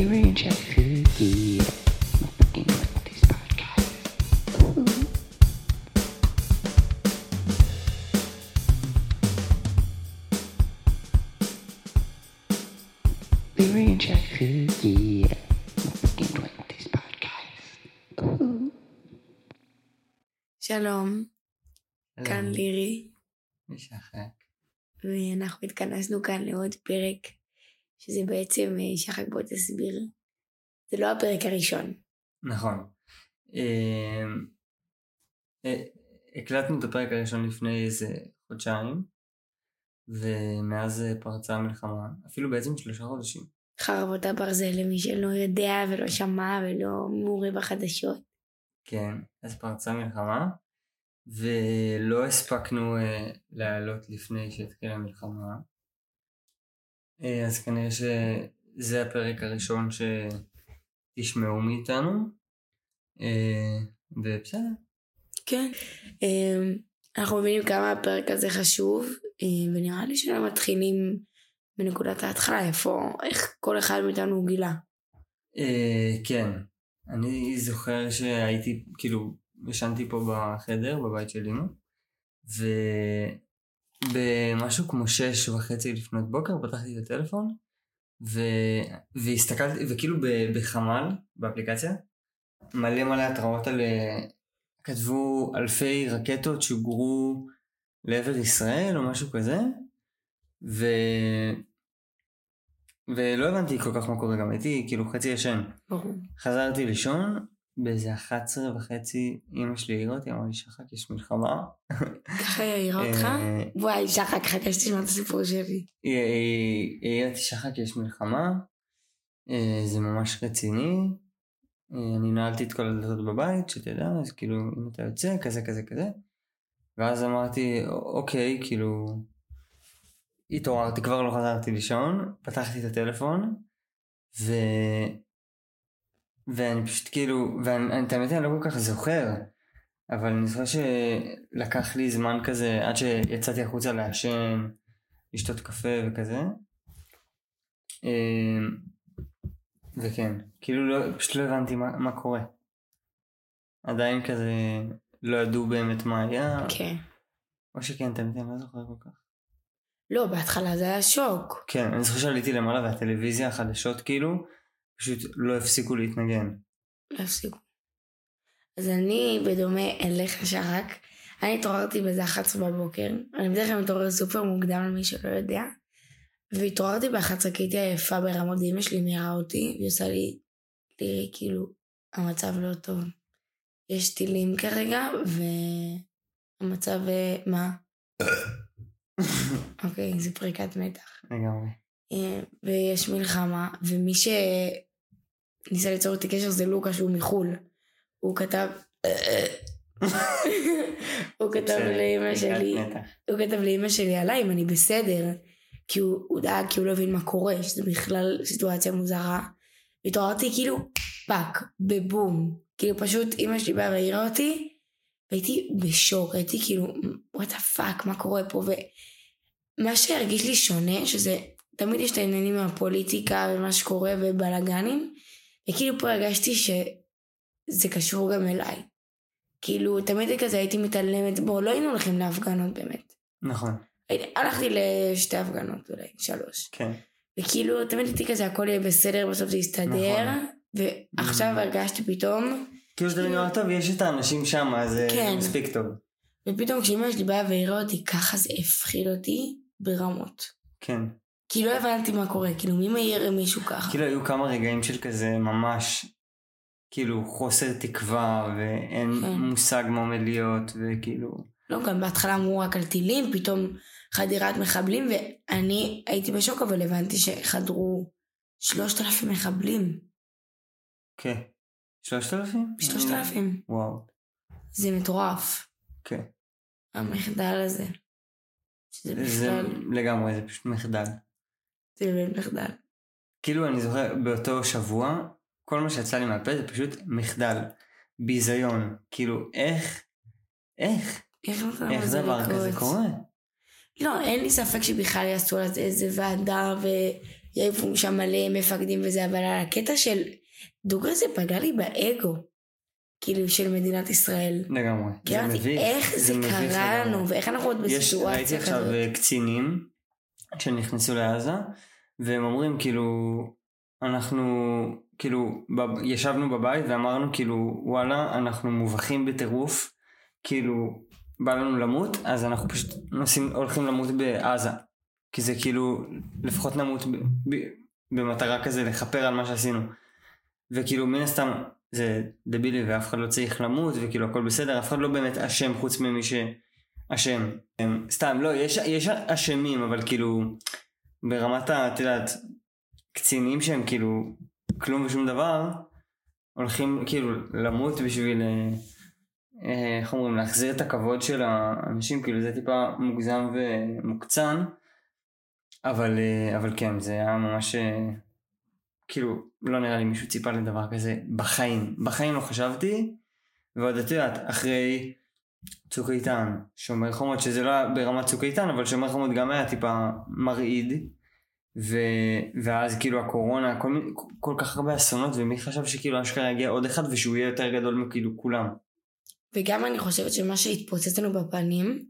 Theory and Chef Cookie. Fucking with this podcast. Theory and Chef Cookie. Fucking with this podcast. שלום, כאן לירי, משחק. ואנחנו התכנסנו כאן לעוד פרק, שזה בעצם, אה, שחק בוא תסביר, זה לא הפרק הראשון. נכון. אה, אה, הקלטנו את הפרק הראשון לפני איזה חודשיים, ומאז אה, פרצה המלחמה, אפילו בעצם שלושה חודשים. חרבות הברזל למי שלא יודע ולא שמע ולא מעורה בחדשות. כן, אז פרצה מלחמה, ולא הספקנו אה, לעלות לפני שהתחילה המלחמה. אה, אז כנראה שזה הפרק הראשון שתשמעו מאיתנו, אה, ובסדר. כן. אה, אנחנו מבינים כמה הפרק הזה חשוב, אה, ונראה לי שלא מתחילים מנקודת ההתחלה, איפה, איך כל אחד מאיתנו גילה. כן, אני זוכר שהייתי, כאילו, ישנתי פה בחדר, בבית של אמא, ובמשהו כמו שש וחצי לפנות בוקר פתחתי את הטלפון, ו... והסתכלתי, וכאילו ב... בחמ"ל, באפליקציה, מלא מלא התראות על... כתבו אלפי רקטות שוגרו לעבר ישראל או משהו כזה, ו... ולא הבנתי כל כך מה קורה, גם הייתי כאילו חצי ישן. ברור. חזרתי לישון, באיזה 11 וחצי אמא שלי העירה אותי, אמרה לי שחק יש מלחמה. ככה היא העירה אותך? אה, וואי, שחק, חכה שתשמע את הסיפור שלי. היא העירה אותי שחק יש מלחמה, אה, זה ממש רציני. אה, אני נעלתי את כל הדלתות בבית, שתדע, אז כאילו אם אתה יוצא, כזה כזה כזה. ואז אמרתי, אוקיי, כאילו, התעוררתי, כבר לא חזרתי לישון, פתחתי את הטלפון, ו... ואני פשוט כאילו, ואני, את האמת אני לא כל כך זוכר, אבל אני זוכר שלקח לי זמן כזה עד שיצאתי החוצה לעשן, לשתות קפה וכזה. אמ, וכן, כאילו לא, פשוט לא הבנתי מה, מה קורה. עדיין כזה לא ידעו באמת מה היה, כן. או שכן, האמת אני לא זוכר כל כך. לא, בהתחלה זה היה שוק. כן, אני זוכר שעליתי למעלה והטלוויזיה, החדשות כאילו, פשוט לא הפסיקו להתנגן. לא הפסיקו. אז אני, בדומה אליך שרק, אני התעוררתי באיזה 11 בבוקר. אני בדרך כלל מתעורר סופר מוקדם למי שלא יודע. והתעוררתי ב-11 כי הייתי עייפה ברמות, אמא שלי מעירה אותי, והיא עושה לי, לירי, כאילו, המצב לא טוב. יש טילים כרגע, והמצב, אה, מה? אוקיי, זה פריקת מתח. לגמרי. אה, ויש מלחמה, ומי שניסה ליצור איתי קשר זה לוקה שהוא מחו"ל. הוא כתב... הוא כתב פריקת שלי. הוא כתב לאמא שלי עליי אם אני בסדר, כי הוא, הוא דאג, כי הוא לא הבין מה קורה, שזה בכלל סיטואציה מוזרה. והתעוררתי כאילו fuck, בבום. כאילו פשוט אמא שלי באה והעירה אותי, והייתי בשוק, הייתי כאילו, what fuck, מה קורה פה? ומה שהרגיש לי שונה, שזה, תמיד יש את העניינים מהפוליטיקה ומה שקורה ובלאגנים, וכאילו פה הרגשתי שזה קשור גם אליי. כאילו, תמיד כזה הייתי מתעלמת, בואו, לא היינו הולכים להפגנות באמת. נכון, הייתי- הלכתי לשתי הפגנות אולי, שלוש. כן. וכאילו, תמיד הייתי כזה, הכל יהיה בסדר, בסוף זה יסתדר. נכון. ועכשיו הרגשתי פתאום, כאילו שאתה אומר, טוב, יש את האנשים שם, אז אה, כן. מספיק טוב. ופתאום כשאמא שלי באה והעירה אותי, ככה זה הפחיד אותי ברמות. כן. כי לא הבנתי מה קורה, כאילו מי מעיר מישהו ככה? כאילו היו כמה רגעים של כזה ממש, כאילו חוסר תקווה, ואין כן. מושג מה עומד להיות, וכאילו... לא, גם בהתחלה אמרו רק על טילים, פתאום חדירת מחבלים, ואני הייתי בשוק, אבל הבנתי שחדרו שלושת אלפים מחבלים. כן. שלושת אלפים? שלושת אלפים. וואו. זה מטורף, כן. המחדל הזה. שזה זה בכלל, לגמרי, זה פשוט מחדל. זה באמת מחדל. כאילו אני זוכר באותו שבוע, כל מה שיצא לי מהפה זה פשוט מחדל. ביזיון. כאילו איך, איך, איך איך לזה דבר כזה לקרות? קורה? לא, אין לי ספק שבכלל יעשו על זה איזה ועדה יעיפו שם מלא מפקדים וזה, אבל על הקטע של דוגרי זה פגע לי באגו, כאילו, של מדינת ישראל. לגמרי. כי זה אמרתי, מביך. איך זה מביך קרה. לנו, ואיך אנחנו עוד יש, ראיתי בסיטואציה עכשיו כזאת. אה, קצינים שנכנסו לעזה, והם אומרים כאילו, אנחנו כאילו ב- ישבנו בבית ואמרנו כאילו וואלה אנחנו מובכים בטירוף, כאילו בא לנו למות אז אנחנו פשוט נוסעים, הולכים למות בעזה, כי זה כאילו לפחות נמות ב, ב, במטרה כזה לכפר על מה שעשינו, וכאילו מן הסתם זה דבילי ואף אחד לא צריך למות וכאילו הכל בסדר, אף אחד לא באמת אשם חוץ ממי שאשם. הם- סתם, לא, יש, יש אשמים, אבל כאילו, ברמת ה... את יודעת, קצינים שהם כאילו כלום ושום דבר, הולכים כאילו למות בשביל, אה, אה, איך אומרים, להחזיר את הכבוד של האנשים, כאילו זה טיפה מוגזם ומוקצן, אבל, אה, אבל כן, זה היה ממש, כאילו, לא נראה לי מישהו ציפה לדבר כזה בחיים. בחיים לא חשבתי, ועוד את יודעת, אחרי צוק איתן, שומר חומות, שזה לא היה ברמת צוק איתן, אבל שומר חומות גם היה טיפה מרעיד. ו... ואז כאילו הקורונה, כל, מיני- כל כך הרבה אסונות, ומי חשב שכאילו אשכרה יגיע עוד אחד ושהוא יהיה יותר גדול מכאילו כולם. וגם אני חושבת שמה שהתפוצץ לנו בפנים,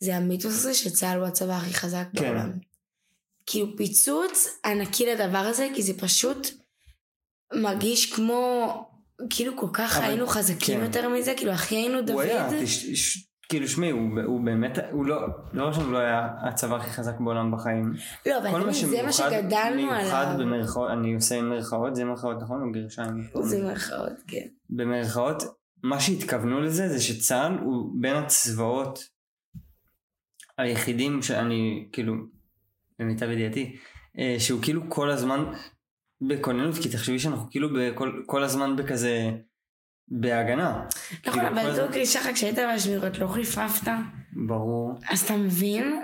זה המיתוס הזה שצה"ל הוא הצבא הכי חזק כן. בעולם. כאילו פיצוץ ענקי לדבר הזה, כי זה פשוט מרגיש כמו, כאילו כל כך אבל- היינו חזקים כן. יותר מזה, כאילו הכי היינו דוד. הוא היה, תש... ש... כאילו שמי, הוא, הוא באמת, הוא לא, לא רק שהוא לא היה הצבא הכי חזק בעולם בחיים. לא, אבל מה מבין, זה מה שמיוחד, שגדלנו מיוחד עליו. במרכאות, אני עושה מרכאות, זה מרכאות נכון או גרשיים? זה מירכאות, כן. במרכאות, מה שהתכוונו לזה זה שצה"ל הוא בין הצבאות היחידים שאני כאילו, למיטב ידיעתי, אה, שהוא כאילו כל הזמן בכוננות, כי תחשבי שאנחנו כאילו בכל, כל הזמן בכזה, בהגנה. נכון, כאילו, אבל דוגרי שחר, כשהיית בשמירות לא חיפפת, ברור. אז אתה מבין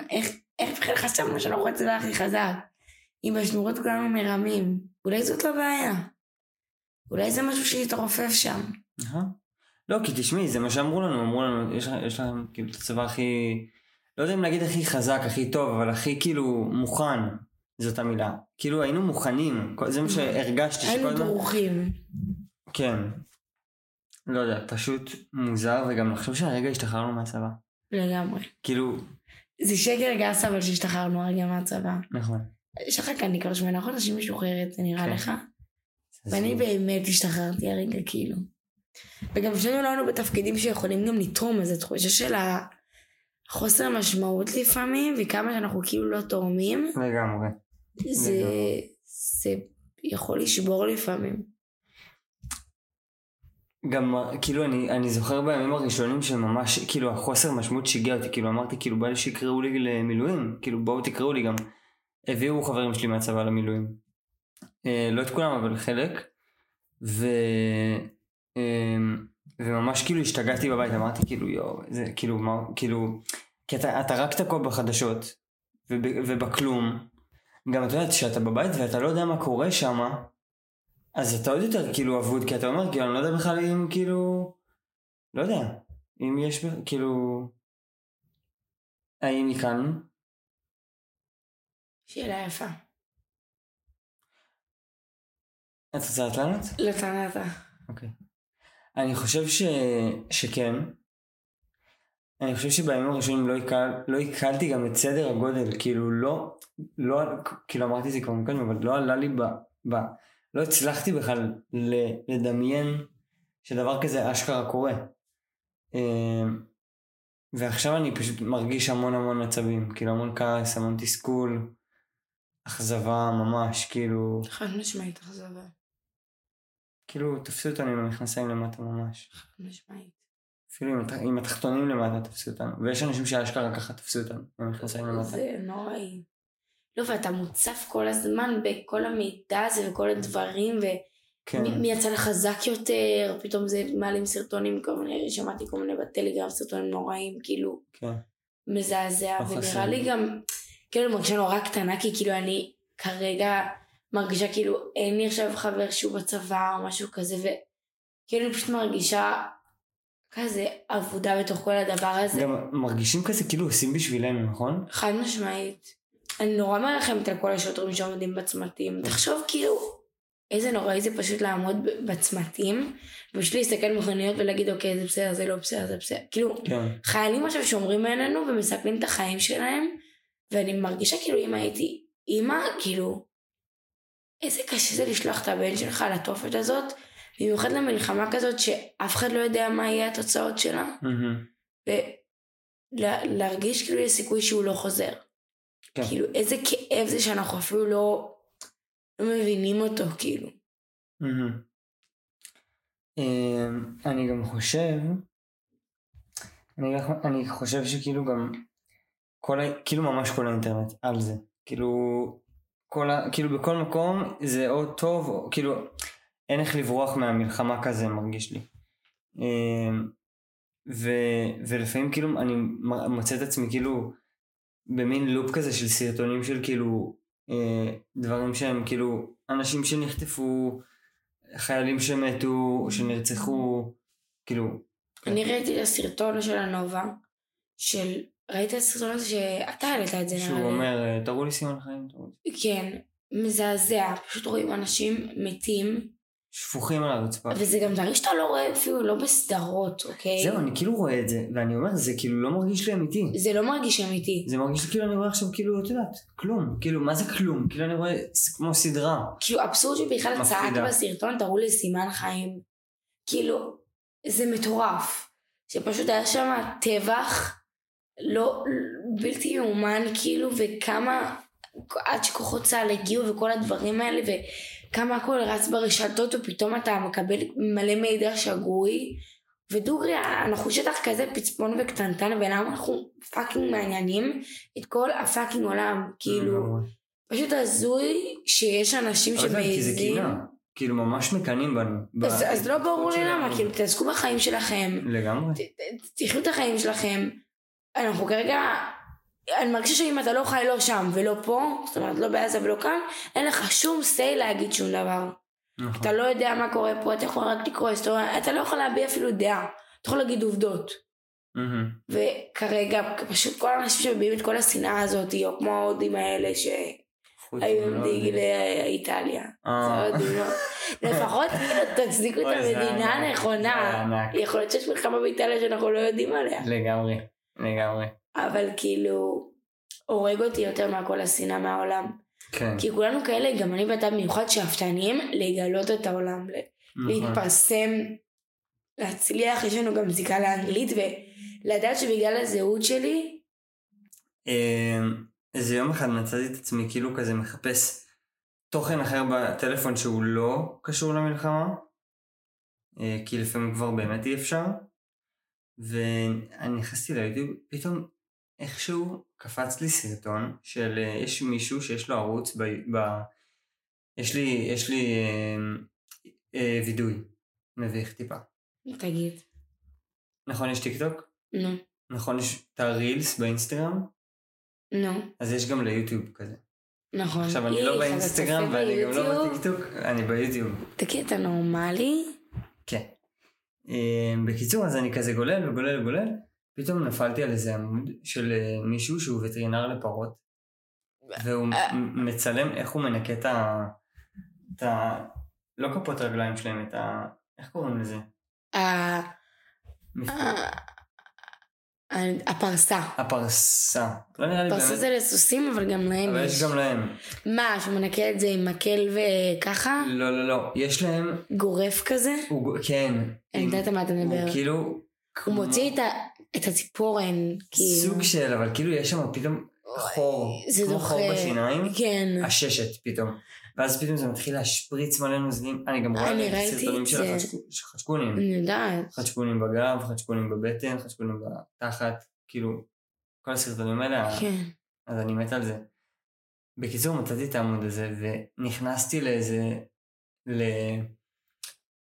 איך בכלל חשבנו שאנחנו הצבא הכי חזק. אם בשמירות כולנו מרמים, אולי זאת לא בעיה. אולי זה משהו שהתרופף שם. לא, כי תשמעי, זה מה שאמרו לנו, אמרו לנו, יש, יש להם כאילו את הצבא הכי, לא יודע אם להגיד הכי חזק, הכי טוב, אבל הכי כאילו מוכן, זאת המילה. כאילו היינו מוכנים, זה מה שהרגשתי היינו שכל הזמן... דרוכים. כן. לא יודע, פשוט מוזר, וגם לחשוב שהרגע השתחררנו מהצבא. לגמרי. כאילו, זה שקר גס אבל שהשתחררנו הרגע מהצבא. נכון. יש לך כאן, אני כבר שמונה חודשים משוחררת, זה נראה כן. לך? ואני. באמת השתחררתי הרגע כאילו. וגם שנינו לא היינו בתפקידים שיכולים גם לתרום, אז התחושה של החוסר משמעות לפעמים, וכמה שאנחנו כאילו לא תורמים, לגמרי. זה. זה יכול לשבור לפעמים. גם כאילו אני, אני זוכר בימים הראשונים שממש כאילו החוסר משמעות שיגע אותי כאילו אמרתי כאילו בא לי שיקראו לי למילואים כאילו בואו תקראו לי גם הביאו חברים שלי מהצבא למילואים אה, לא את כולם אבל חלק ו, אה, וממש כאילו השתגעתי בבית אמרתי כאילו יואו זה כאילו מה כאילו כי אתה, אתה רק תקוע בחדשות וב, ובכלום גם אתה יודע שאתה בבית ואתה לא יודע מה קורה שמה אז אתה עוד יותר כאילו אבוד, כי אתה אומר, כאילו, אני לא יודע בכלל אם כאילו, לא יודע, אם יש, כאילו, האם היא כאן? שאלה יפה. את רוצה לענות? לא טענת. אוקיי. אני חושב ש... שכן. אני חושב שבימים הראשונים לא, עיכל... לא עיכלתי גם את סדר הגודל, כאילו לא, לא, כאילו אמרתי את זה כבר מקודם, אבל לא עלה לי ב... ב... לא הצלחתי בכלל. לדמיין שדבר כזה אשכרה קורה. אמ, ועכשיו אני פשוט מרגיש המון המון עצבים, כאילו המון כעס, המון תסכול, אכזבה ממש, כאילו, חד משמעית אכזבה. כאילו תפסו אותנו עם המכנסיים למטה ממש. חד משמעית. אפילו עם, הת- עם התחתונים למטה תפסו אותנו. ויש אנשים שאשכרה ככה תפסו אותנו עם המכנסיים למטה. זה נוראי. לא, ואתה מוצף כל הזמן בכל המידע הזה וכל הדברים, ומי כן, מי יצא לך חזק יותר, פתאום זה מעלים סרטונים, כל מיני, שמעתי כל מיני בטלגרם סרטונים נוראים, כאילו, כן. מזעזע, לא ונראה. לי גם, כאילו, אני מרגישה נורא קטנה, כי כאילו אני כרגע מרגישה כאילו אין לי עכשיו חבר שהוא בצבא או משהו כזה, וכאילו אני פשוט מרגישה כזה אבודה בתוך כל הדבר הזה. גם מרגישים כזה כאילו עושים בשבילנו, נכון? חד משמעית. אני נורא מרחמת על כל השוטרים שעומדים בצמתים. תחשוב כאילו, איזה נוראי זה פשוט לעמוד בצמתים, ופשוט להסתכל במכוניות ולהגיד אוקיי זה בסדר, זה לא בסדר, זה בסדר. כאילו, כן. חיילים עכשיו שומרים עלינו ומסכנים את החיים שלהם, ואני מרגישה כאילו אם הייתי אימא, כאילו, איזה קשה זה לשלוח את הבן שלך לתופת הזאת, במיוחד למלחמה כזאת שאף אחד לא יודע מה יהיה התוצאות שלה, מהמם. ולהרגיש כאילו יש סיכוי שהוא לא חוזר. כן. כאילו איזה כאב זה שאנחנו אפילו לא, לא מבינים אותו כאילו. מהמם. אמ, אני גם חושב, אני, אני חושב שכאילו גם, כל, כאילו ממש כל האינטרנט על זה, כאילו, כל כאילו בכל מקום זה או טוב, או כאילו, אין איך לברוח מהמלחמה כזה מרגיש לי. אמ, ו, ולפעמים כאילו אני מוצא את עצמי כאילו במין לופ כזה של סרטונים של כאילו אה, דברים שהם כאילו אנשים שנחטפו, חיילים שמתו, שנרצחו, כאילו, אני ראיתי את הסרטון של הנובה, של, ראית את הסרטון הזה שאתה העלית את זה שהוא נראה לי. אומר, אה, תראו לי סימן חיים. כן, מזעזע, פשוט רואים אנשים מתים, שפוכים על הרצפה. וזה גם דברים שאתה לא רואה אפילו לא בסדרות, אוקיי? זהו, אני כאילו רואה את זה, ואני אומר, זה כאילו לא מרגיש לי אמיתי. זה לא מרגיש אמיתי. זה מרגיש לי כאילו אני רואה עכשיו כאילו, את יודעת, כלום. כאילו, מה זה כלום? כאילו אני רואה כמו סדרה. כאילו אבסורד שבכלל צעק. בסרטון, תראו לי סימן חיים. כאילו, זה מטורף. שפשוט היה שם טבח לא, בלתי יאומן כאילו, וכמה, עד שכוחות צה"ל הגיעו וכל הדברים האלה, וכמה הכל רץ ברשתות, ופתאום אתה מקבל מלא מידע שגוי. ודוגרי, אנחנו שטח כזה פצפון וקטנטן, ולמה אנחנו fucking מעניינים את כל ה fucking עולם, כאילו, פשוט הזוי שיש אנשים. קינה. כאילו ממש מקנאים בנו. ב- אז, אז לא ברור לי. למה, כאילו תעסקו בחיים שלכם, לגמרי. תחיו את החיים שלכם. אנחנו כרגע, אני מרגישה שאם אתה לא חי לא שם ולא פה, זאת אומרת לא בעזה ולא כאן, אין לך שום say להגיד שום דבר. נכון. אתה לא יודע מה קורה פה, אתה יכול רק לקרוא היסטוריה, אתה לא יכול להביע אפילו דעה, אתה יכול להגיד עובדות. מהמם. וכרגע פשוט כל האנשים שמביעים את כל השנאה הזאת, או כמו ההודים האלה שהיו חוץ עם דגלי איטליה. אה. זה ההודים, לא? לפחות כאילו תצדיקו את המדינה. הנכונה. יכול להיות שיש מלחמה באיטליה שאנחנו לא יודעים עליה. לגמרי. לגמרי. אבל כאילו, הורג אותי יותר מהכל השנאה מהעולם. כן. כי כולנו כאלה, גם אני ואתה במיוחד שאפתניים, לגלות את העולם, נכון. להתפרסם, להצליח, יש לנו גם זיקה לאנגלית, ולדעת שבגלל הזהות שלי, אמ, איזה יום אחד מצאתי את עצמי כאילו כזה מחפש תוכן אחר בטלפון שהוא לא קשור למלחמה, אה, כי לפעמים כבר באמת אי אפשר, ואני נכנסתי ליוטיוב, פתאום איכשהו קפץ לי סרטון של אה, יש מישהו שיש לו ערוץ ב... ב יש לי, יש לי אה, אה, וידוי, מביך טיפה. תגיד, נכון יש טיק טוק? נו, נכון יש את הרילס באינסטגרם? נו, אז יש גם ליוטיוב כזה. נכון. עכשיו אני לא באינסטגרם ואני גם לא? בטיקטוק, אני ביוטיוב. תגיד, אתה נורמלי? כן. אה, בקיצור, אז אני כזה גולל וגולל וגולל, פתאום נפלתי על איזה עמוד של אה, מישהו שהוא וטרינר לפרות, והוא אה. מצלם איך הוא מנקה את ה... את ה... לא כפות רגליים שלהם, את ה... איך קוראים לזה? ה- מפ- ה- ה- הפרסה. הפרסה. לא נראה לי פרסה באמת, זה לסוסים, אבל גם להם אבל יש גם להם. מה, שהוא מנקה את זה עם מקל וככה? לא, לא, לא. יש להם... גורף כזה? כן. אני יודעת על מה אתה מדבר. הוא כאילו... הוא מוציא את ה- את הציפורן, כאילו. סוג של, אבל כאילו יש שם פתאום חור, זה כמו דוחה. חור בשיניים, כן. הששת פתאום. ואז פתאום זה מתחיל להשפריץ מלא נוזלים. אני גם רואה את הסרטונים של חשקונים. אני יודעת. חשקונים בגב, חשקונים בבטן, חשקונים בתחת, כאילו, כל הסרטונים האלה, כן. אז אני מת על זה. בקיצור, מצאתי את העמוד הזה, ונכנסתי לאיזה,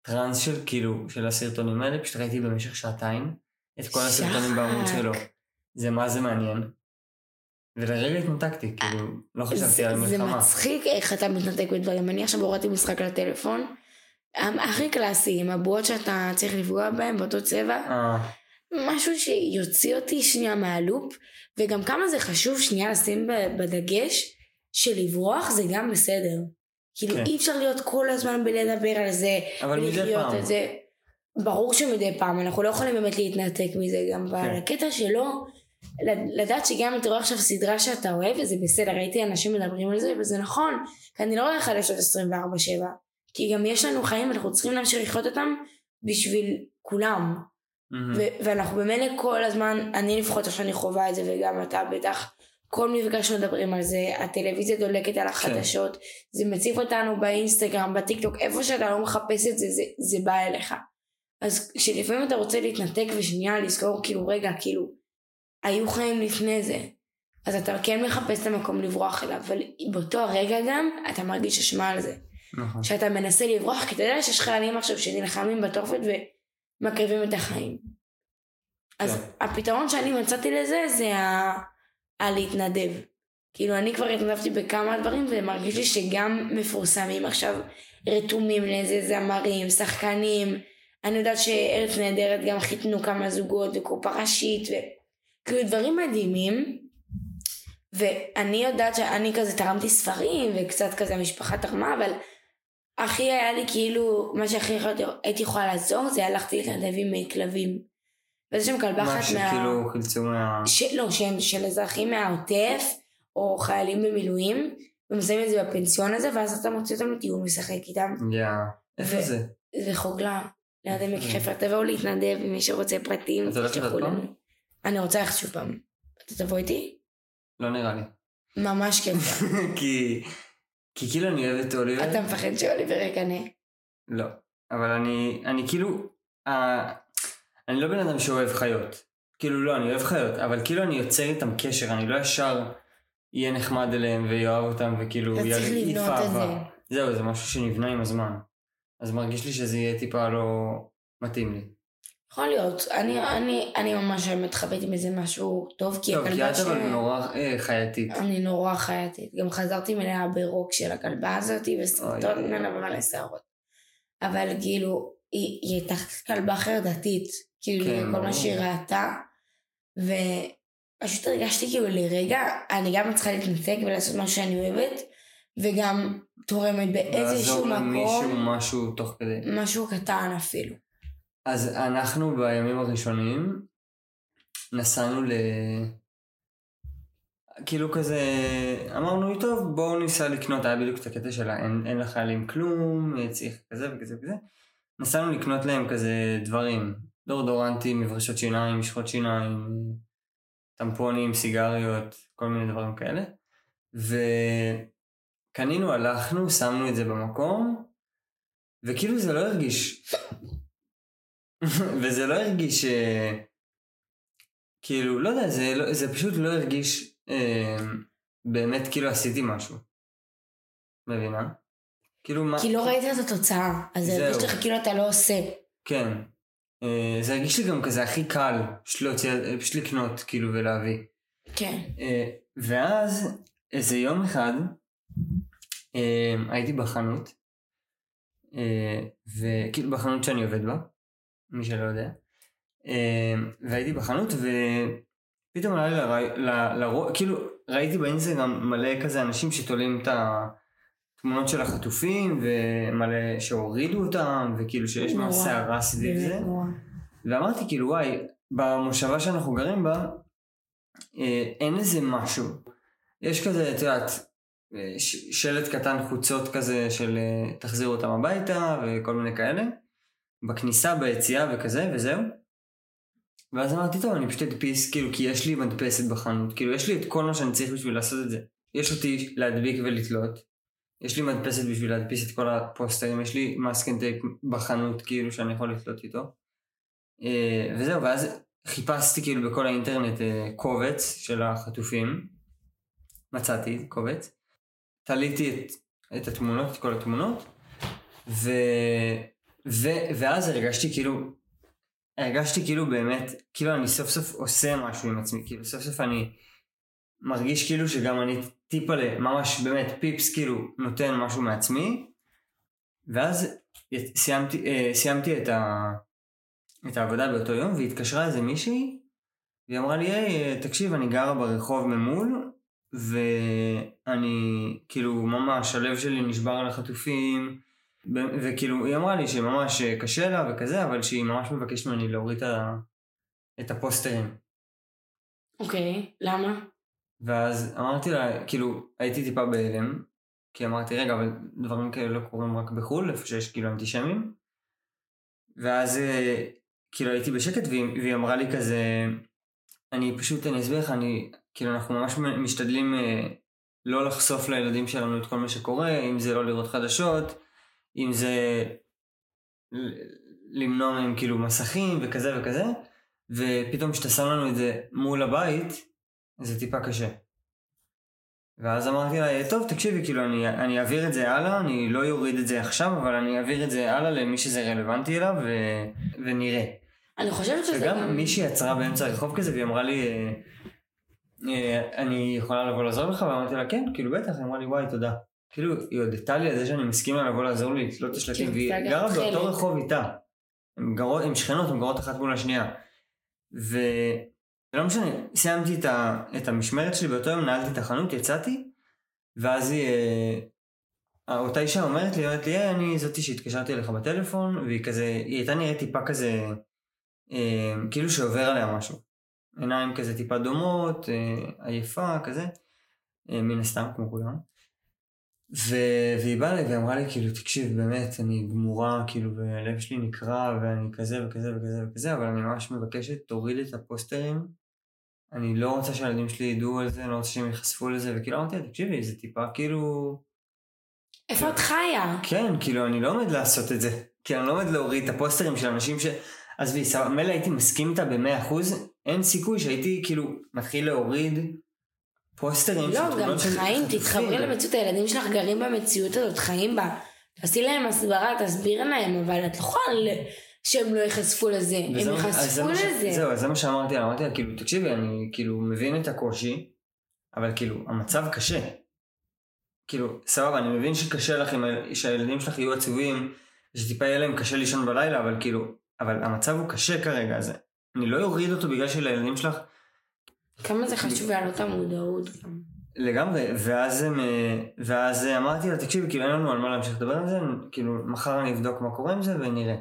לטראנס של כאילו, של הסרטונים האלה, פשוט ראיתי במשך שעתיים את כל הסרטונים בעמוד. שלו. זה מה זה מעניין. ולרגע התנתקתי, כאילו, לא חשבתי על זה, זה מלחמה. מצחיק איך אתה מתנתק בדברים. אני עכשיו הורדתי משחק לטלפון. הכי קלאסי, עם הבועות שאתה צריך לפגוע בהם באותו צבע. אה, משהו שיוציא אותי שנייה מהלופ, וגם כמה זה חשוב שנייה לשים בדגש שלברוח זה גם בסדר. כאילו כן. אי אפשר להיות כל הזמן בלדבר על זה, אבל מדי פעם. את זה. ברור שמדי פעם, אנחנו לא יכולים באמת להתנתק מזה גם, אבל כן. הקטע שלו, לדעת שגם אם אתה רואה עכשיו סדרה שאתה אוהב, וזה בסדר, ראיתי אנשים מדברים על זה, וזה נכון, כי אני לא רואה לך לשעות 24-7, כי גם יש לנו חיים, אנחנו צריכים להמשיך לחיות אותם בשביל כולם. מהמם. ו- ואנחנו במילא כל הזמן, אני לפחות עכשיו אני חווה את זה וגם אתה בטח, כל מפגש מדברים על זה, הטלוויזיה דולקת על החדשות, זה מציף אותנו באינסטגרם, בטיקטוק, איפה שאתה לא מחפש את זה, זה, זה בא אליך. אז כשלפעמים אתה רוצה להתנתק ושנייה לזכור כאילו רגע, כאילו, היו חיים לפני זה. אז אתה כן מחפש את המקום לברוח אליו, אבל באותו הרגע גם אתה מרגיש אשמה על זה. נכון. שאתה מנסה לברוח, כי אתה יודע שיש חיילים עכשיו שנלחמים בתופת ומקריבים את החיים. אז כן. הפתרון שאני מצאתי לזה זה ה... הלהתנדב. כאילו אני כבר התנדבתי בכמה דברים ומרגיש לי שגם מפורסמים עכשיו רתומים לאיזה זמרים, שחקנים. אני יודעת שארץ נהדרת גם חיתנו כמה זוגות וקופה ראשית וכאילו דברים מדהימים. ואני יודעת שאני כזה תרמתי ספרים וקצת כזה המשפחה תרמה אבל הכי היה לי כאילו מה שהכי הייתי יכולה לעזור זה הלכתי להתנדב עם אה, כלבים. וזה שם כלבה מה אחת מה... שכאילו חילצו מה... ש... לא, שהם של אזרחים מהעוטף, או חיילים במילואים, ומסיימים את זה בפנסיון הזה, ואז אתה מוציא אותם לטיול משחק איתם. יא. איפה ו- זה? זה חוגלה, ליד עמק חפר. תבואו להתנדב אם מי שרוצה פרטים, אתה הולך תשלחו עוד פעם? לנו. אני רוצה ללכת שוב פעם. אתה תבוא איתי? לא נראה לי. ממש כיף. כי... כי כאילו אני אוהב את אוליבר. אתה מפחד שאוליבר יקנא. לא. אבל אני... אני כאילו... אה, אני לא בן אדם שאוהב חיות. כאילו לא, אני אוהב חיות, אבל כאילו אני יוצר איתם קשר, אני לא ישר אהיה נחמד אליהם ויאהב אותם וכאילו אתה צריך לבנות את זה. זהו, זה משהו שנבנה עם הזמן. אז מרגיש לי שזה יהיה טיפה לא מתאים לי. יכול להיות. אני, אני, אני ממש מתחבאת עם איזה משהו טוב, כי טוב, כי הכלבה את אבל נורא אה, חייתית. אני נורא חייתית. גם חזרתי מלאה ברוק של הכלבה הזאת, וסרטון. ממנה ומלא שערות. אבל כאילו, היא, היא הייתה כלבה חרדתית, כאילו, כן, כל. מה שהיא ראתה, ופשוט הרגשתי כאילו לרגע, אני גם צריכה להתנתק ולעשות מה שאני אוהבת, וגם תורמת באיזשהו לעזור למישהו מקום, משהו תוך כדי. משהו קטן אפילו. אז אנחנו בימים הראשונים נסענו ל... כאילו כזה, אמרנו טוב בואו ניסע לקנות, היה בדיוק את הקטע של אין, אין לחיילים כלום, צריך כזה וכזה וכזה. נסענו לקנות להם כזה דברים, דורדורנטים, מברשות שיניים, משחות שיניים, טמפונים, סיגריות, כל מיני דברים כאלה. וקנינו, הלכנו, שמנו את זה במקום, וכאילו זה לא הרגיש וזה לא הרגיש, אה, כאילו, לא יודע, זה, לא, זה פשוט לא הרגיש אה, באמת כאילו עשיתי משהו. מבינה? כאילו מה... כי לא ראית את התוצאה, אז זה. הרגיש לך כאילו אתה לא עושה. כן. אה, זה הרגיש לי גם כזה הכי קל, פשוט להוציא, אה, פשוט לקנות, כאילו, ולהביא. כן. אה, ואז איזה יום אחד הייתי בחנות, אה, וכאילו בחנות שאני עובד בה, מי שלא יודע, אה, והייתי בחנות ופתאום עלה לי לרא- ל- לראש, כאילו ראיתי באינסטגרם מלא כזה אנשים שתולים את התמונות של החטופים ומלא שהורידו אותם וכאילו שיש. מה סערה סביב זה. ואמרתי כאילו וואי, במושבה שאנחנו גרים בה, אה, אין איזה משהו. יש כזה, את יודעת, שלט קטן חוצות כזה של אה, תחזירו אותם הביתה וכל מיני כאלה. בכניסה, ביציאה וכזה, וזהו. ואז אמרתי, טוב, אני פשוט אדפיס, כאילו, כי יש לי מדפסת בחנות. כאילו, יש לי את כל מה שאני צריך בשביל לעשות את זה. יש אותי להדביק ולתלות. יש לי מדפסת בשביל להדפיס את כל הפוסטרים. יש לי masking tape בחנות, כאילו, שאני יכול לתלות איתו. אה, וזהו, ואז חיפשתי כאילו בכל האינטרנט אה, קובץ של החטופים. מצאתי קובץ. תליתי את, את התמונות, את כל התמונות. ו, ו, ואז הרגשתי כאילו, הרגשתי כאילו באמת, כאילו אני סוף סוף עושה משהו עם עצמי. כאילו סוף סוף אני מרגיש כאילו שגם אני טיפה ממש באמת פיפס כאילו נותן משהו מעצמי. ואז סיימתי, אה, סיימתי את, ה, את העבודה באותו יום, והתקשרה איזה מישהי, והיא אמרה לי, היי, תקשיב, אני גרה ברחוב ממול, ואני, כאילו, ממש, הלב שלי נשבר על החטופים, וכאילו, היא אמרה לי שממש קשה לה וכזה, אבל שהיא ממש מבקשת ממני להוריד את הפוסטרים. אוקיי, למה? ואז אמרתי לה, כאילו, הייתי טיפה בהלם, כי אמרתי, רגע, אבל דברים כאלה לא קורים רק בחו"ל, איפה שיש כאילו אנטישמים. ואז אה, כאילו הייתי בשקט, והיא, והיא אמרה לי כזה, אני פשוט, אני אסביר לך, אני, כאילו, אנחנו ממש משתדלים אה, לא לחשוף לילדים שלנו את כל מה שקורה, אם זה לא לראות חדשות, אם זה למנוע מהם כאילו מסכים וכזה וכזה, ופתאום כשאתה שם לנו את זה מול הבית, זה טיפה קשה. ואז אמרתי לה, טוב, תקשיבי, כאילו, אני, אני אעביר את זה הלאה, אני לא אוריד את זה עכשיו, אבל אני אעביר את זה הלאה למי שזה רלוונטי אליו, ו... ונראה. אני חושבת שזה וגם גם... מישהי עצרה באמצע הרחוב כזה, והיא אמרה לי, אה, אה, אני יכולה לבוא לעזור לך? ואמרתי לה, כן, כאילו, בטח, היא אמרה לי, וואי, תודה. כאילו, היא הודתה לי על זה שאני מסכים לה לבוא לעזור לי לתלות את השלטים, כן, והיא גרה באותו. רחוב איתה. הן גרות, הן שכנות, הן גרות אחת מול השנייה. ולא משנה, סיימתי את, ה... את המשמרת שלי באותו יום, נעלתי את החנות, יצאתי, ואז היא, אה, אותה אישה אומרת לי, אומרת לי, היי, אני זאתי שהתקשרתי אליך בטלפון, והיא כזה, היא הייתה נראית טיפה כזה, אה, כאילו שעובר עליה משהו. עיניים כזה טיפה דומות, אה, עייפה, כזה, אה, מן הסתם, כמו כולם. ו... והיא באה אליי ואמרה לי, כאילו, תקשיב, באמת, אני גמורה, כאילו, והלב שלי נקרע, ואני כזה וכזה וכזה וכזה, אבל אני ממש מבקשת, תוריד את הפוסטרים. אני לא רוצה שהילדים שלי ידעו על זה, אני לא רוצה שהם ייחשפו לזה, וכאילו אמרתי לה, תקשיבי, זה טיפה כאילו... איפה את חיה? כן, כאילו, אני לא עומד לעשות את זה. כי אני לא עומד להוריד את הפוסטרים של אנשים ש... עזבי, סבבה, מילא הייתי מסכים איתה במאה אחוז, אין סיכוי שהייתי כאילו מתחיל להוריד פוסטרים לא, גם חיים. תתחברי למציאות, הילדים שלך גרים במציאות הזאת, חיים בה. תעשי להם הסברה, תסביר להם, אבל את לא יכולה שהם לא ייחשפו לזה. הם זה ייחשפו לזה. זהו, זה מה שאמרתי לה, אמרתי לה, כאילו, תקשיבי, אני כאילו מבין את הקושי, אבל כאילו, המצב קשה. כאילו, סבבה, אני מבין שקשה לך, שהילדים שלך יהיו עצובים, שטיפה יהיה להם קשה לישון בלילה, אבל כאילו, אבל המצב הוא קשה כרגע, אז אני לא אוריד אותו בגלל שלילדים שלך כמה זה חשוב להעלות המודעות גם. לגמרי, ואז, הם, אה, ואז אה, אמרתי לה, תקשיבי, כאילו אין לנו על מה להמשיך לדבר על זה, כאילו מחר אני אבדוק מה קורה עם זה ונראה.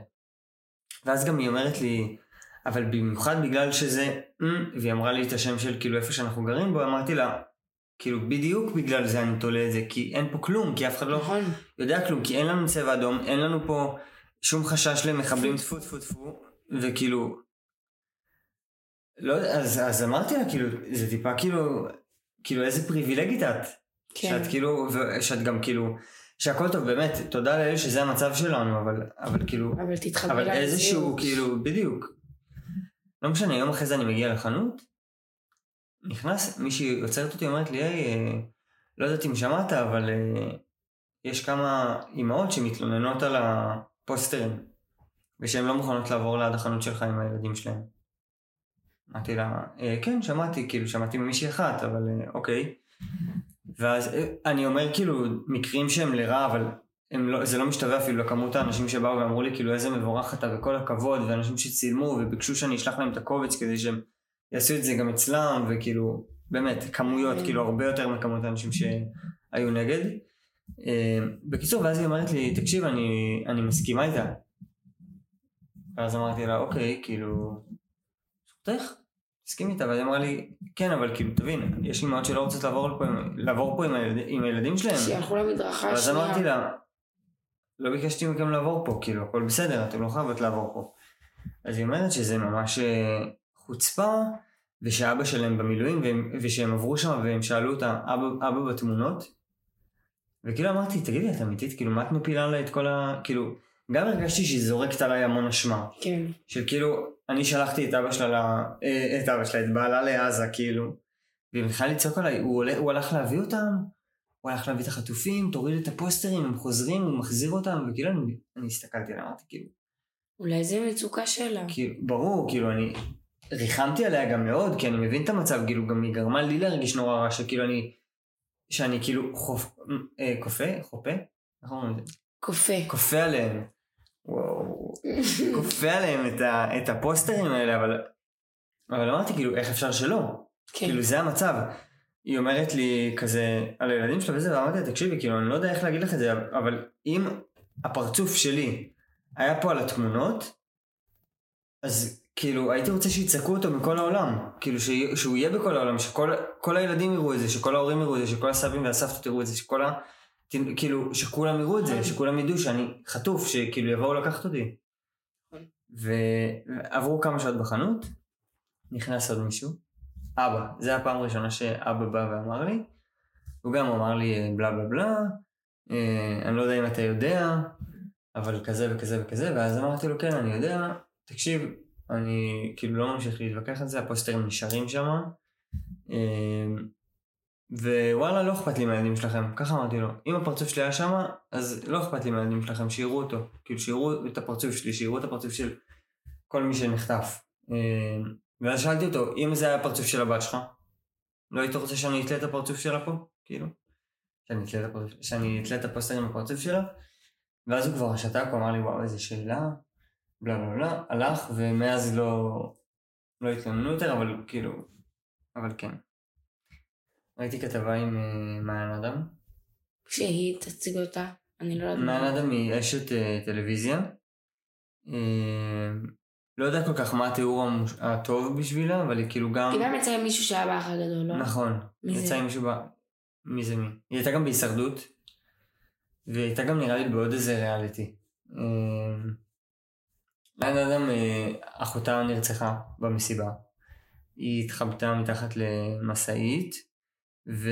ואז גם היא אומרת לי, אבל במיוחד בגלל שזה, "אמ", והיא אמרה לי את השם של כאילו איפה שאנחנו גרים בו, אמרתי לה, כאילו בדיוק בגלל זה אני תולה את זה, כי אין פה כלום, כי אף אחד לא נכון. יודע כלום, כי אין לנו צבע אדום, אין לנו פה שום חשש למחבלים טפו טפו טפו, וכאילו, לא אז, אז אמרתי לה, כאילו, זה טיפה כאילו, כאילו איזה פריבילגית את, כן. שאת כאילו, שאת גם כאילו, שהכל טוב, באמת, תודה לאל שזה המצב שלנו, אבל, אבל כאילו, אבל תתחברי אבל. איזשהו, כאילו, בדיוק. לא משנה, יום אחרי זה אני מגיע לחנות, נכנס, מישהי עוצרת אותי, אומרת לי, היי, אה, לא יודעת אם שמעת, אבל אה, יש כמה אימהות שמתלוננות על הפוסטרים, ושהן לא מוכנות לעבור ליד החנות שלך עם הילדים שלהם. אמרתי לה, "אה, כן, שמעתי, כאילו, שמעתי ממישהי אחת, אבל אה, אוקיי. ואז אה, אני אומר, כאילו, מקרים שהם לרע, אבל הם לא, זה לא משתווה אפילו לכמות האנשים שבאו ואמרו לי, כאילו, איזה מבורך אתה וכל הכבוד, ואנשים שצילמו וביקשו שאני אשלח להם את הקובץ כדי שהם יעשו את זה גם אצלם, וכאילו, באמת, כמויות. כאילו, הרבה יותר מכמות האנשים שהיו נגד. אה, בקיצור, ואז היא אומרת לי, תקשיב, אני, אני מסכימה איתה. ואז אמרתי לה, אוקיי, כאילו, זכותך, תסכים איתה, ואז היא אמרה לי, כן, אבל כאילו, תבין, יש אימהות שלא רוצות לעבור פה, עם- לעבור פה עם, הילד, עם הילדים שלהם. שילכו למדרכה אז אמרתי. לה, לא ביקשתי מכם לעבור פה, כאילו, הכל בסדר, אתם לא חייבות לעבור פה. אז היא אומרת שזה ממש אה, חוצפה, ושאבא שלהם במילואים, והם, ושהם עברו שם והם שאלו אותה, אבא, אבא בתמונות? וכאילו אמרתי, תגידי, את אמיתית? כאילו, מה את מפילה עליי את כל ה... כאילו, גם הרגשתי שהיא זורקת עליי המון אשמה. כן. של כאילו, אני שלחתי את אבא שלה. אה, את אבא שלה, את בעלה לעזה, כאילו. והיא מתחילה לצעוק עליי, הוא, עולה, הוא הלך להביא אותם, הוא הלך להביא את החטופים, תוריד את הפוסטרים, הם חוזרים, הוא מחזיר אותם, וכאילו אני, אני הסתכלתי עליה, אמרתי, כאילו, אולי זה מצוקה שלה. כאילו, ברור, כאילו, אני ריחמתי עליה גם מאוד, כי אני מבין את המצב, כאילו, גם היא גרמה לי להרגיש נורא רע, שכאילו אני, שאני כאילו חופ... אה, כופה, חופה? איך אומרים את זה? כופה. כופה עליהם. וואו. כופה עליהם את, ה, את הפוסטרים האלה, אבל, אבל אמרתי כאילו, איך אפשר שלא? כן. כאילו זה המצב. היא אומרת לי כזה על הילדים שלה וזה, ואמרתי לה, תקשיבי, כאילו, אני לא יודע איך להגיד לך את זה, אבל אם הפרצוף שלי היה פה על התמונות, אז כאילו הייתי רוצה שיצעקו אותו מכל העולם. כאילו ש... שהוא יהיה בכל העולם, שכל כל הילדים יראו את זה, שכל ההורים יראו את זה, שכל הסבים והסבתות יראו את זה, שכל ה... כאילו, שכולם יראו את זה, שכולם ידעו שאני חטוף, שכאילו יבואו לקחת אותי. ועברו כמה שעות בחנות, נכנס עוד מישהו, אבא, זה הפעם הראשונה שאבא בא ואמר לי, הוא גם אמר לי בלה בלה בלה, אה, אני לא יודע אם אתה יודע, אבל כזה וכזה וכזה, ואז אמרתי לו כן אני יודע, תקשיב, אני כאילו לא ממשיך להתווכח על זה, הפוסטרים נשארים שם, ווואלה לא אכפת לי מהילדים שלכם, ככה אמרתי לו, אם הפרצוף שלי היה שם, אז לא אכפת לי מהילדים שלכם, שיראו אותו, כאילו שיראו את הפרצוף שלי, שיראו את הפרצוף של כל מי שנחטף. אה, ואז שאלתי אותו, אם זה היה הפרצוף של הבת שלך, לא היית רוצה שאני אתלה את הפרצוף שלה פה? כאילו? שאני אתלה את, הפרצוף, שאני אתלה את הפוסטרים בפרצוף שלה? ואז הוא כבר שתק, הוא אמר לי, וואו, איזה שאלה, בלה בלה בלה, הלך, ומאז לא, לא התלוננו יותר, אבל כאילו, אבל כן. ראיתי כתבה עם uh, מעיין אדם. שהיא תציג אותה, אני לא יודעת. מעיין אדם היא אשת uh, טלוויזיה. Uh, לא יודע כל כך מה התיאור המוש... הטוב בשבילה, אבל היא כאילו גם... היא גם יצאה עם מישהו שהיה באח הגדול, לא? נכון. מי זה? יצאה עם מישהו ב... מי זה מי? היא הייתה גם בהישרדות, והיא הייתה גם נראה לי בעוד איזה ריאליטי. מעיין אדם, אה, אחותה נרצחה במסיבה. היא התחבטה מתחת למשאית, ו...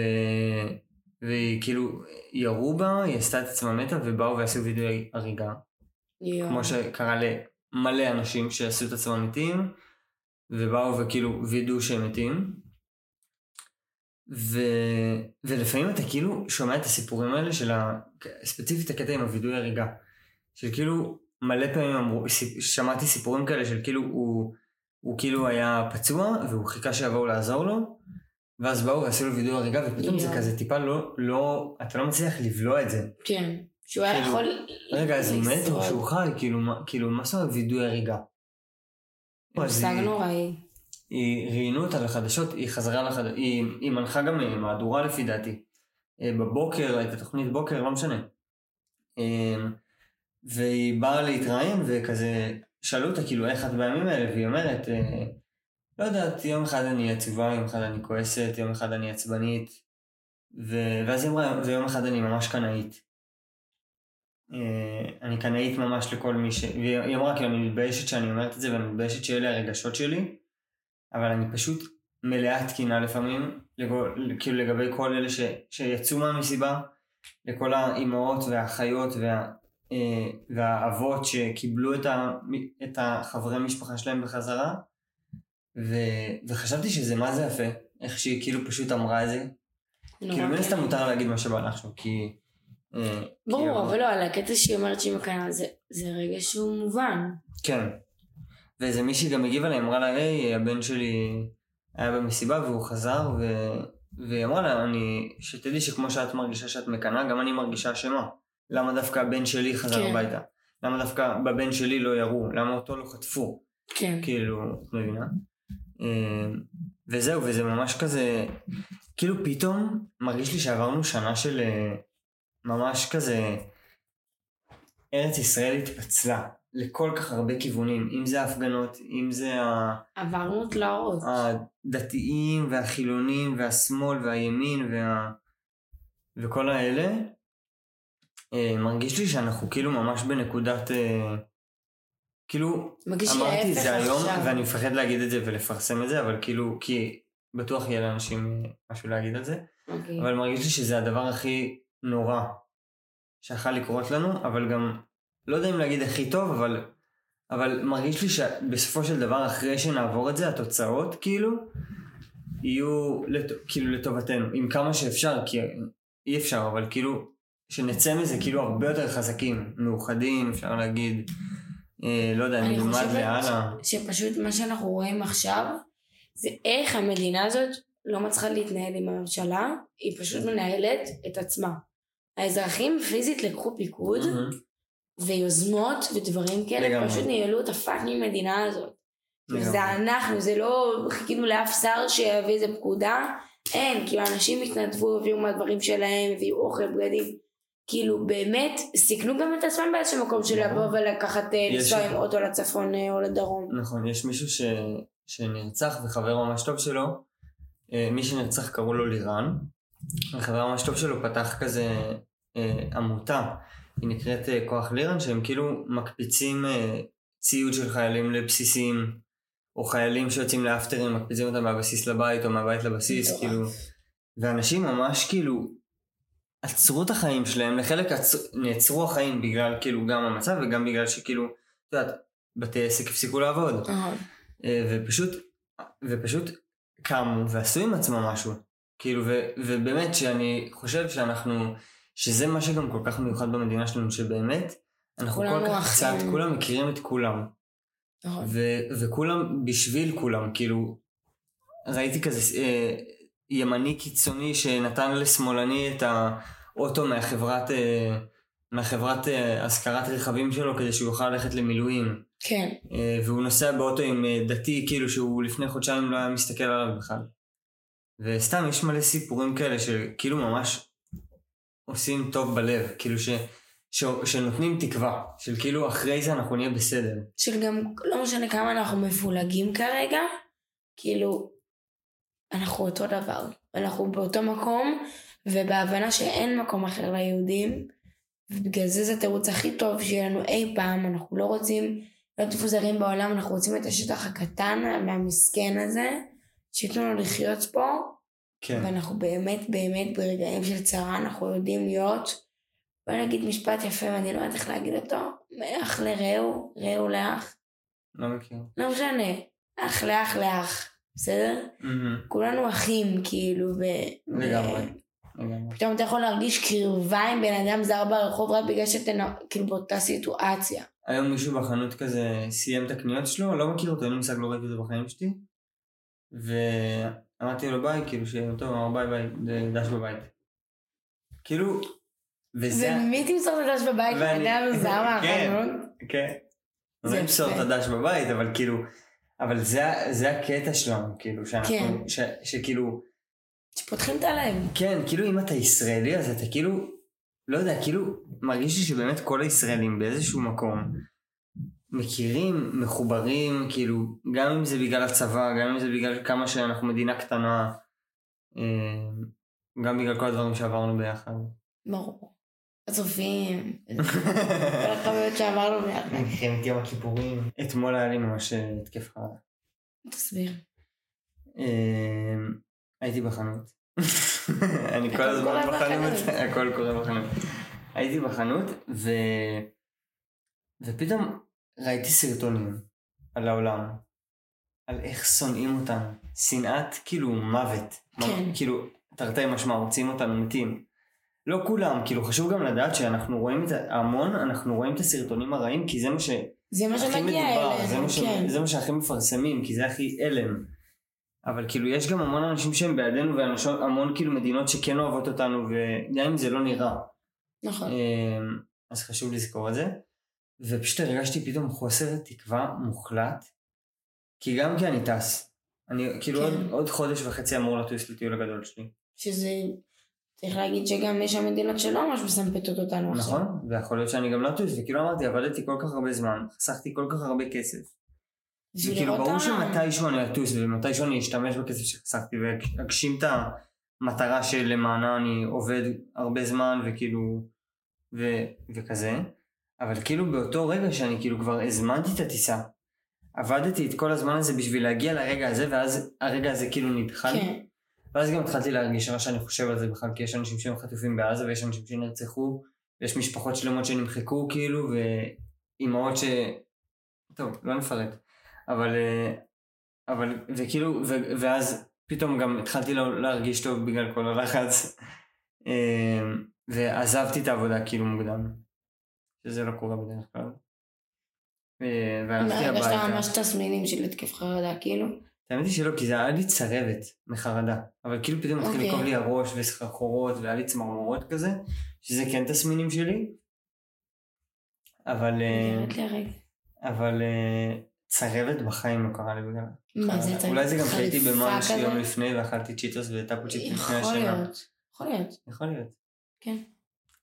והיא כאילו, ירו בה, היא עשתה את עצמה מתה, ובאו ועשו וידאו הריגה. יואו. כמו שקרה למלא אנשים שעשו את עצמם מתים, ובאו וכאילו וידאו שהם מתים. ו... ולפעמים אתה כאילו שומע את הסיפורים האלה של ה... ספציפית הקטע עם הווידוי הריגה. של כאילו מלא פעמים אמרו. שמעתי סיפורים כאלה של כאילו הוא, הוא כאילו היה פצוע והוא חיכה שיבואו לעזור לו ואז באו ועשו לו וידוי הריגה ופתאום זה. כזה טיפה לא, לא, אתה לא מצליח לבלוע את זה. כן. שהוא היה כאילו, יכול... רגע, אז הוא מת או. שהוא חי? כאילו, מה- כאילו, מה זאת אומרת וידוי הריגה? מושג נוראי. היא ראיינו אותה לחדשות, היא חזרה לחדשות, היא, היא מנחה גם מהדורה לפי דעתי. אה, בבוקר, את התוכנית בוקר, לא משנה. אה, והיא באה להתראיין וכזה, שאלו אותה כאילו איך את בימים האלה, והיא אומרת, אה, לא יודעת, יום אחד אני עצובה, יום אחד אני כועסת, יום אחד אני עצבנית, ו... ואז היא אמרה, ויום אחד אני ממש קנאית. אה, אני קנאית ממש לכל מי ש... והיא אמרה, כאילו, אני מתביישת שאני אומרת את זה, ואני מתביישת שאלה הרגשות שלי, אבל אני פשוט מלאת תקינה לפעמים, לגו- כאילו לגבי כל אלה ש... שיצאו מהמסיבה, לכל האימהות והאחיות וה... אה, והאבות שקיבלו את, ה... את החברי משפחה שלהם בחזרה, ו... וחשבתי שזה מה זה יפה, איך שהיא כאילו פשוט אמרה את זה. כאילו מן. הסתם מותר להגיד מה שבא לך שם, כי... אה, ברור, כאילו- אבל לא, על הקטע שהיא אומרת שהיא מקנאה, זה זה רגע שהוא מובן. כן. ואיזה מישהי גם הגיבה לה, אמרה לה, היי, הבן שלי היה במסיבה והוא חזר, ו... והיא אמרה לה, אני, שתדעי שכמו שאת מרגישה שאת מקנאה, גם אני מרגישה אשמה. למה דווקא הבן שלי חזר כן. הביתה? למה דווקא בבן שלי לא ירו? למה אותו לא חטפו? כן. כאילו, את מבינה? אה, וזהו, וזה ממש כזה, כאילו פתאום מרגיש לי שעברנו שנה של אה, ממש כזה, ארץ ישראל התפצלה לכל כך הרבה כיוונים, אם זה ההפגנות, אם זה ה- עברנו תלאות. הדתיים והחילונים והשמאל והימין וה... וכל האלה, אה, מרגיש לי שאנחנו כאילו ממש בנקודת, אה, כאילו אמרתי את זה היום, עכשיו. ואני מפחד להגיד את זה ולפרסם את זה, אבל כאילו, כי בטוח יהיה לאנשים משהו להגיד על זה, אוקיי. אבל מרגיש לי שזה הדבר הכי נורא שיכול לקרות לנו, אבל גם, לא יודע אם להגיד הכי טוב, אבל, אבל מרגיש לי שבסופו של דבר, אחרי שנעבור את זה, התוצאות, כאילו, יהיו לט... כאילו לטובתנו, עם כמה שאפשר, כי אי אפשר, אבל כאילו, שנצא מזה כאילו הרבה יותר חזקים, מאוחדים, אפשר להגיד, אה, לא יודע, נלמד להלאה. שפשוט מה שאנחנו רואים עכשיו, זה איך המדינה הזאת לא מצליחה להתנהל עם הממשלה, היא פשוט מנהלת את עצמה. האזרחים פיזית לקחו פיקוד, מהמם. ויוזמות ודברים כאלה, לגמרי. פשוט ניהלו את הפאקינג מדינה הזאת. לגמרי. זה אנחנו, זה לא חיכינו לאף שר שיביא איזה פקודה, אין, כאילו אנשים התנדבו, הביאו מהדברים שלהם, הביאו אוכל, בגדים, כאילו באמת סיכנו גם את עצמם באיזשהו מקום של נכון. לבוא ולקחת, אה, לנסוע עם אוטו לצפון אה, או לדרום. נכון, יש מישהו ש... שנרצח וחבר ממש טוב שלו, אה, מי שנרצח קראו לו לירן, וחבר ממש טוב שלו פתח כזה אה, עמותה, היא נקראת כוח לירן, שהם כאילו מקפיצים אה, ציוד של חיילים לבסיסים, או חיילים שיוצאים לאפטרים, מקפיצים אותם מהבסיס לבית או מהבית לבסיס. כאילו, ואנשים ממש כאילו עצרו את החיים שלהם, לחלק עצ... נעצרו החיים בגלל כאילו גם המצב וגם בגלל שכאילו, את יודעת, בתי עסק הפסיקו לעבוד. נכון. אה, ופשוט, ופשוט קמו ועשו עם עצמם משהו. כאילו, ו, ובאמת שאני חושב שאנחנו, שזה מה שגם כל כך מיוחד במדינה שלנו, שבאמת, אנחנו כל כך. קצת, כולם מכירים את כולם. נכון. ו- וכולם בשביל כולם, כאילו, ראיתי כזה אה, ימני קיצוני שנתן לשמאלני את האוטו מהחברת, אה, מהחברת אה, השכרת רכבים שלו כדי שהוא יוכל ללכת למילואים. כן. אה, והוא נוסע באוטו עם דתי, כאילו שהוא לפני חודשיים לא היה מסתכל עליו בכלל. וסתם יש מלא סיפורים כאלה שכאילו ממש עושים טוב בלב, כאילו ש, ש, שנותנים תקווה, של כאילו אחרי זה אנחנו נהיה בסדר. של גם, לא משנה כמה אנחנו מפולגים כרגע, כאילו, אנחנו אותו דבר. אנחנו באותו מקום, ובהבנה שאין מקום אחר ליהודים, ובגלל זה זה התירוץ הכי טוב שיהיה לנו אי פעם, אנחנו לא רוצים להיות מפוזרים בעולם, אנחנו רוצים את השטח הקטן והמסכן הזה, שייתנו לנו לחיות פה, כן. ואנחנו באמת באמת ברגעים של צרה, אנחנו יודעים להיות, בוא נגיד משפט יפה ואני לא יודעת איך להגיד אותו, מאח לרעהו, רעהו לאח, לא מכיר. לא משנה, אח לאח לאח, בסדר? מהמם. כולנו אחים, כאילו, ו... לגמרי. פתאום אתה יכול להרגיש קרבה עם בן אדם זר ברחוב רק בגלל שאתם כאילו באותה סיטואציה. היום מישהו בחנות כזה סיים את הקניות שלו, לא מכיר אותו, אין לי מושג, לא ראיתי אותו בחיים שלי. ואמרתי לו ביי, כאילו שיהיה טוב, אמר ביי ביי, זה דש בבית. כאילו, וזה... ומי תמסור את הדש בבית לבן אדם זר כן. מהחנות? כן. זה לא למסור את. הדש בבית, אבל כאילו, אבל זה, זה הקטע שלנו, כאילו, שאנחנו, כן. ש, שכאילו, שפותחים את הלב. כן, כאילו אם אתה ישראלי, אז אתה כאילו, לא יודע, כאילו, מרגיש לי שבאמת כל הישראלים באיזשהו מקום מכירים, מחוברים, כאילו, גם אם זה בגלל הצבא, גם אם זה בגלל כמה שאנחנו מדינה קטנה, אה, גם בגלל כל הדברים שעברנו ביחד. ברור. הצופים. כל החוויות שעברנו ביחד. מלחמת יום הכיפורים. אתמול היה לי ממש אה, התקף חרדה. תסביר. אמ, הייתי בחנות. אני כל הזמן בחנות. הכל קורה בחנות. הייתי בחנות ו... ופתאום ראיתי סרטונים על העולם, על איך שונאים אותנו, שנאת כאילו מוות, כן. כאילו תרתי משמע, רוצים אותנו מתים. לא כולם, כאילו חשוב גם לדעת שאנחנו רואים את ההמון, אנחנו רואים את הסרטונים הרעים כי זה מה ש... זה מה שמגיע מדובר, זה אלינו, מה, ש... כן. זה מה שהכי מפרסמים, כי זה הכי הלם. אבל כאילו יש גם המון אנשים שהם בעדינו והמון כאילו מדינות שכן אוהבות אותנו וגם אם זה לא נראה. נכון. אמ, אז חשוב לזכור את זה. ופשוט הרגשתי פתאום חוסר תקווה מוחלט. כי גם כי אני טס. אני כאילו כן. עוד, עוד חודש וחצי אמור לטוס לטיול הגדול שלי. שזה... צריך להגיד שגם יש שם מדינות שלא ממש מסמפתות אותנו עכשיו. נכון? ויכול להיות שאני גם לא אטוס. וכאילו אמרתי עבדתי כל כך הרבה זמן. חסכתי כל כך הרבה כסף. וכאילו ברור. שמתישהו אני אטוס ומתישהו אני אשתמש בכסף שחסכתי ואגשים את המטרה שלמענה אני עובד הרבה זמן וכאילו ו, וכזה אבל כאילו באותו רגע שאני כאילו כבר הזמנתי את הטיסה עבדתי את כל הזמן הזה בשביל להגיע לרגע הזה ואז הרגע הזה כאילו נדחה כן. ואז גם התחלתי להרגיש רע שאני חושב על זה בכלל כי יש אנשים שהם חטופים בעזה ויש אנשים שנרצחו ויש משפחות שלמות שנמחקו כאילו ואימהות ש... טוב לא נפרט. אבל אה, אבל וכאילו ו- ואז פתאום גם התחלתי לא להרגיש טוב בגלל כל הלחץ. אה, ועזבתי את העבודה כאילו מוקדם שזה לא קורה בדרך כלל. אה, והלכתי הרגשת הביתה. ממש תסמינים של התקף חרדה, כאילו. האמת היא שלא, כי זה היה לי צרבת מחרדה. אבל כאילו פתאום התחיל אוקיי. לכאוב לי הראש וסחרחורות והיה לי צמרמורות כזה, שזה כן תסמינים שלי. אבל, אה. אבל אה, צרבת בחיים לא קרה לי בגלל. מה זה, אתה אולי זה גם כי הייתי חריפה במאנש? יום לפני ואכלתי צ'יטוס וטאפוצ'יפ לפני יכול השנה. להיות, יכול להיות, יכול להיות. כן.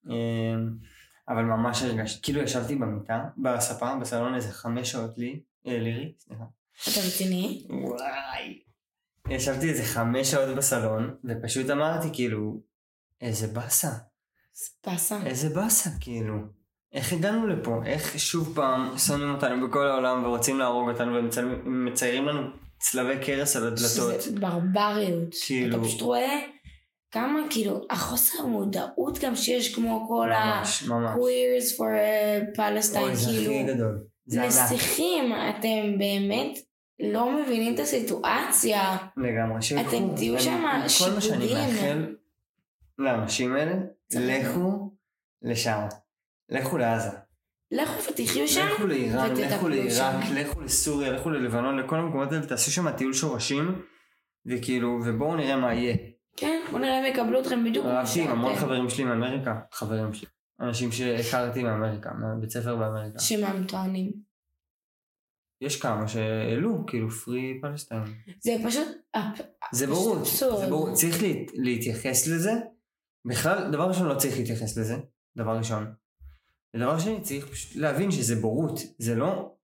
אמ, אבל ממש הרגשתי, כאילו ישבתי במיטה, בספה, בסלון איזה חמש שעות לי, אה, לירי, סליחה. אתה רציני? וואי. ישבתי איזה חמש שעות בסלון, ופשוט אמרתי כאילו, איזה באסה, באסה. איזה באסה, כאילו. איך הגענו לפה? איך שוב פעם שונאים אותנו בכל העולם ורוצים להרוג אותנו ומציירים לנו צלבי קרס על הדלתות. שזה ברבריות. כאילו- אתה פשוט רואה כמה כאילו החוסר מודעות גם שיש כמו כל ממש, ממש. ה-queers for uh, Palestine אוי, זה הכי כאילו גדול. זה. נסיכים אתם באמת לא מבינים את הסיטואציה. לגמרי. אתם תהיו אני- שמה כל מה שאני. מאחל לאנשים האלה, צריך- לכו לשם. לכו לעזה. לכו ותחיו שם לכו לאיראן, לכו לעיראק, שם. לכו לסוריה, לכו ללבנון, לכל המקומות האלה, תעשו שם טיול שורשים, וכאילו, ובואו נראה מה יהיה. כן בוא נראה אם יקבלו אתכם בדיוק כמו רבתי עם המון שאתם. חברים שלי מאמריקה, חברים שלי, אנשים שהכרתי מאמריקה, מהבית ספר באמריקה. שמה הם טוענים. יש כמה שהעלו, כאילו, פרי פלסטיין. זה פשוט זה אבסורד. זה בורות. צריך לה- להתייחס לזה. בכלל, דבר ראשון לא צריך להתייחס לזה, דבר ראשון. ודבר שני, צריך פשוט להבין שזה בורות, זה לא...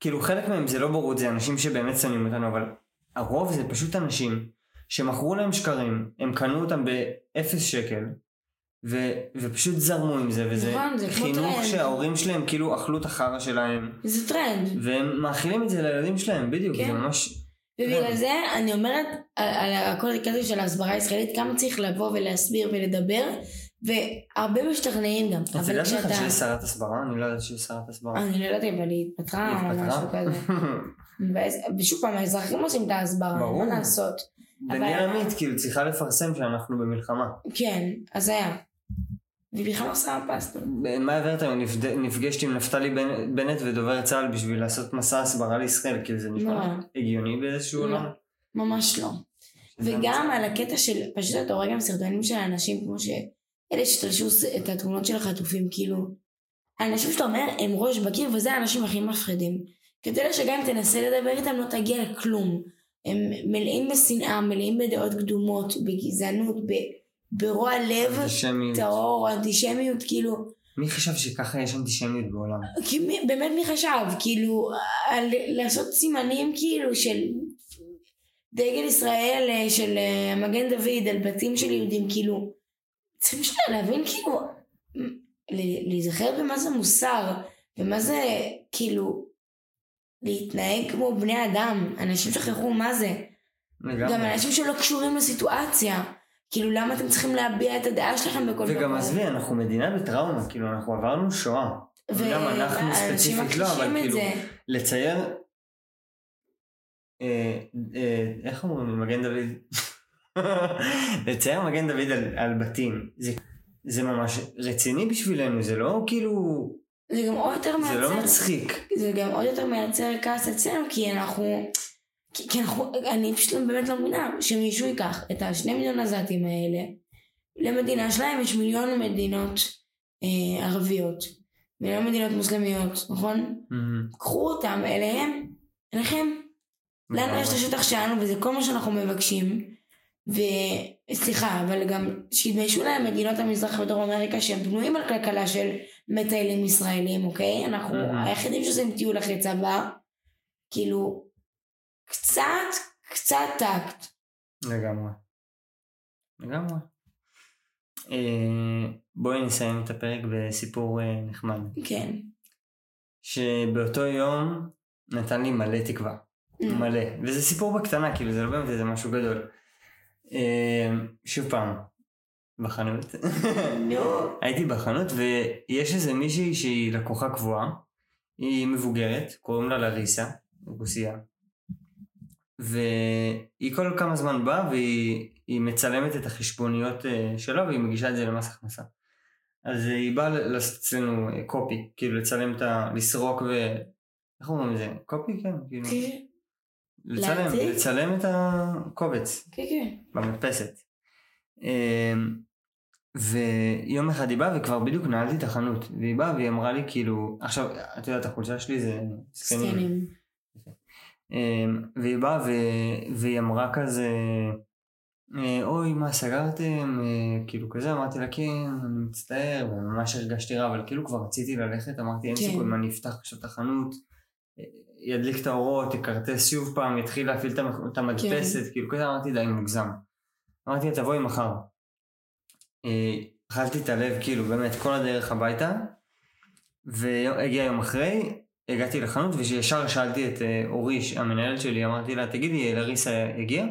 כאילו חלק מהם זה לא בורות, זה אנשים שבאמת שונאים אותנו, אבל הרוב זה פשוט אנשים שמכרו להם שקרים, הם קנו אותם באפס שקל, ו, ופשוט זרמו עם זה, וזה נכון, זה חינוך טרנד. שההורים שלהם כאילו אכלו את החרא שלהם, זה טרנד. והם מאכילים את זה לילדים שלהם, בדיוק, כן. זה ממש... ובגלל זה אני אומרת על, על הכל הכזה של ההסברה הישראלית כמה צריך לבוא ולהסביר ולדבר והרבה משתכנעים גם את יודעת כשאתה שיש שרת הסברה? אני לא יודעת שיש שרת הסברה. אני לא יודעת אבל היא התפטרה או משהו? כזה ושוב פעם האזרחים עושים את ההסברה. מה לעשות אבל- עמית כאילו צריכה לפרסם שאנחנו במלחמה. כן אז היה והיא בכלל לא שמה פסטה מה הבאת היום? נפגשתי עם נפתלי בנ- בנט ודובר צה"ל בשביל לעשות מסע הסברה לישראל, כאילו זה נשמע נורא. הגיוני באיזשהו לא. עולם. ממש לא וגם. על הקטע של, פשוט אתה רואה גם סרטונים של אנשים כמו שאלה שתלשו את התמונות של החטופים, כאילו, האנשים שאתה אומר הם ראש בקיר וזה האנשים הכי מפחידים. כי יודע שגם אם תנסה לדבר איתם לא תגיע לכלום. הם מלאים בשנאה, מלאים בדעות קדומות, בגזענות, ב- ברוע לב, אנטישמיות. טהור, אנטישמיות, כאילו, מי חשב שככה יש אנטישמיות בעולם? כי מי, באמת מי חשב, כאילו, על, לעשות סימנים כאילו של דגל ישראל, אה, של אה, מגן דוד, על בתים של יהודים, כאילו, צריכים שנייה להבין כאילו, להיזכר במה זה מוסר, ומה זה כאילו, להתנהג כמו בני אדם, אנשים שכחו מה זה, גם לגמרי. אנשים שלא קשורים לסיטואציה, כאילו למה אתם צריכים להביע את הדעה שלכם בכל וגם עזבי, אנחנו מדינה בטראומה, כאילו אנחנו עברנו שואה. גם אנחנו ספציפית לא, אבל כאילו, זה. לצייר, אה, אה, איך אומרים, מגן דוד? לצייר מגן דוד על, על בתים, זה, זה ממש רציני בשבילנו, זה לא כאילו, זה גם עוד יותר זה לא מייצר, מצחיק. זה גם עוד יותר מייצר כעס אצלנו, כי אנחנו, כי, כי אנחנו, אני פשוט באמת לא מבינה שמישהו ייקח את השני מיליון עזתים האלה, למדינה שלהם יש מיליון מדינות אה, ערביות, מיליון מדינות מוסלמיות, נכון? מהמם. קחו אותם אליהם, אליכם, לנו יש את השטח שלנו וזה כל מה שאנחנו מבקשים. וסליחה, אבל גם שיתביישו להם מדינות המזרח ודרום אמריקה שהם בנויים על כלכלה של מטיילים ישראלים, אוקיי? אנחנו. היחידים שעושים טיול אחרי צבא. כאילו, קצת, קצת טקט. לגמרי. לגמרי. אה, בואי נסיים את הפרק בסיפור אה, נחמד. כן. שבאותו יום נתן לי מלא תקווה. מלא. וזה סיפור בקטנה, כאילו זה לא באמת איזה משהו גדול. אה, שוב פעם, בחנות. נו. הייתי בחנות ויש איזה מישהי שהיא לקוחה קבועה, היא מבוגרת, קוראים לה לריסה, רוסיה, והיא כל כמה זמן באה והיא היא מצלמת את החשבוניות אה, שלה והיא מגישה את זה למס הכנסה. אז אה, היא באה אצלנו אה, קופי, כאילו לצלם את ה... לסרוק ו... איך אומרים לזה? קופי? כן, כאילו. כן, לצלם? לצלם את הקובץ. כן, כן. במדפסת. אמ, ויום אחד היא באה וכבר בדיוק נעלתי את החנות, והיא באה והיא אמרה לי כאילו, עכשיו, את יודעת, החולשה שלי זה זקנים. אמ, והיא באה והיא אמרה כזה, אה, אוי, מה סגרתם? אה, כאילו כזה, אמרתי לה, כן, אני מצטער, וממש הרגשתי רע, אבל כאילו כבר רציתי ללכת, אמרתי, אין כן. סיכוי, מה, אני אפתח עכשיו את החנות, אה, ידליק את האורות, יכרטס שוב פעם, יתחיל להפעיל את המ- את המדפסת, כאילו כזה, אמרתי, די, מוגזם. אמרתי לה, תבואי מחר. אכלתי את הלב, כאילו, באמת, כל הדרך הביתה, והגיע יום אחרי, הגעתי לחנות וישר שאלתי את אה, אורי, המנהלת שלי, אמרתי לה, תגידי, לריסה הגיעה?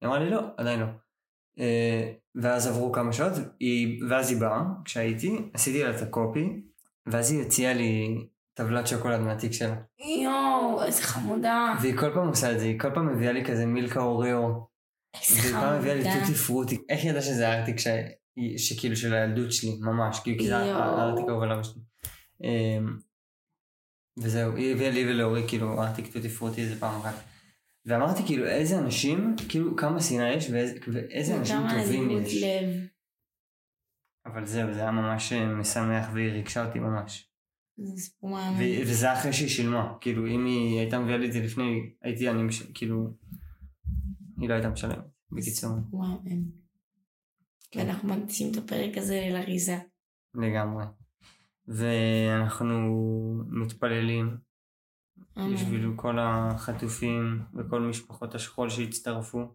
היא אמרה לי, לא, עדיין לא. אה, ואז עברו כמה שעות, היא, ואז היא באה, כשהייתי, עשיתי לה את הקופי, ואז היא הציעה לי טבלת שוקולד מהתיק שלה. יואו, איזה חמודה. והיא כל פעם עושה את זה, היא כל פעם מביאה לי כזה מילקה אוריאו, איזה והיא פעם מביאה לי חמודה. טוטי פרוטי. איך היא ידעה שזה הארטיק ש... שכאילו של הילדות שלי, ממש, כאילו, כי זה יואו. הארטיק האהוב על אבא שלי. וזהו, היא הביאה לי ולאורי כאילו ארטיק טוטי פרוטי איזה פעם אחת. ואמרתי כאילו איזה אנשים, כאילו כמה שנאה יש ואיזה, ואיזה אנשים טובים יש. לב. אבל זהו, זה היה ממש אה, משמח והיא ריגשה אותי ממש. זה סיפור וזה אחרי שהיא שילמה, כאילו אם היא הייתה מביאה לי את זה לפני, הייתי אני, מש... כאילו, היא לא הייתה משלמת, בקיצור, סיפור. כן. ואנחנו מקדישים את הפרק הזה לריזה. לגמרי. ואנחנו מתפללים. בשביל כל החטופים וכל משפחות השכול שהצטרפו.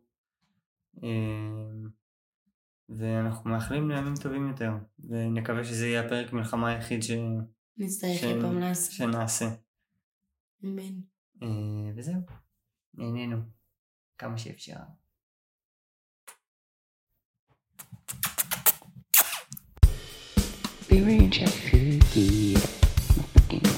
אמ, ואנחנו מאחלים לימים טובים יותר, ונקווה שזה יהיה הפרק מלחמה היחיד ש... נצטרך אי פעם לעשות. שנעשה. אמן. אה, וזהו, נהנינו כמה שאפשר. experience your food. My fucking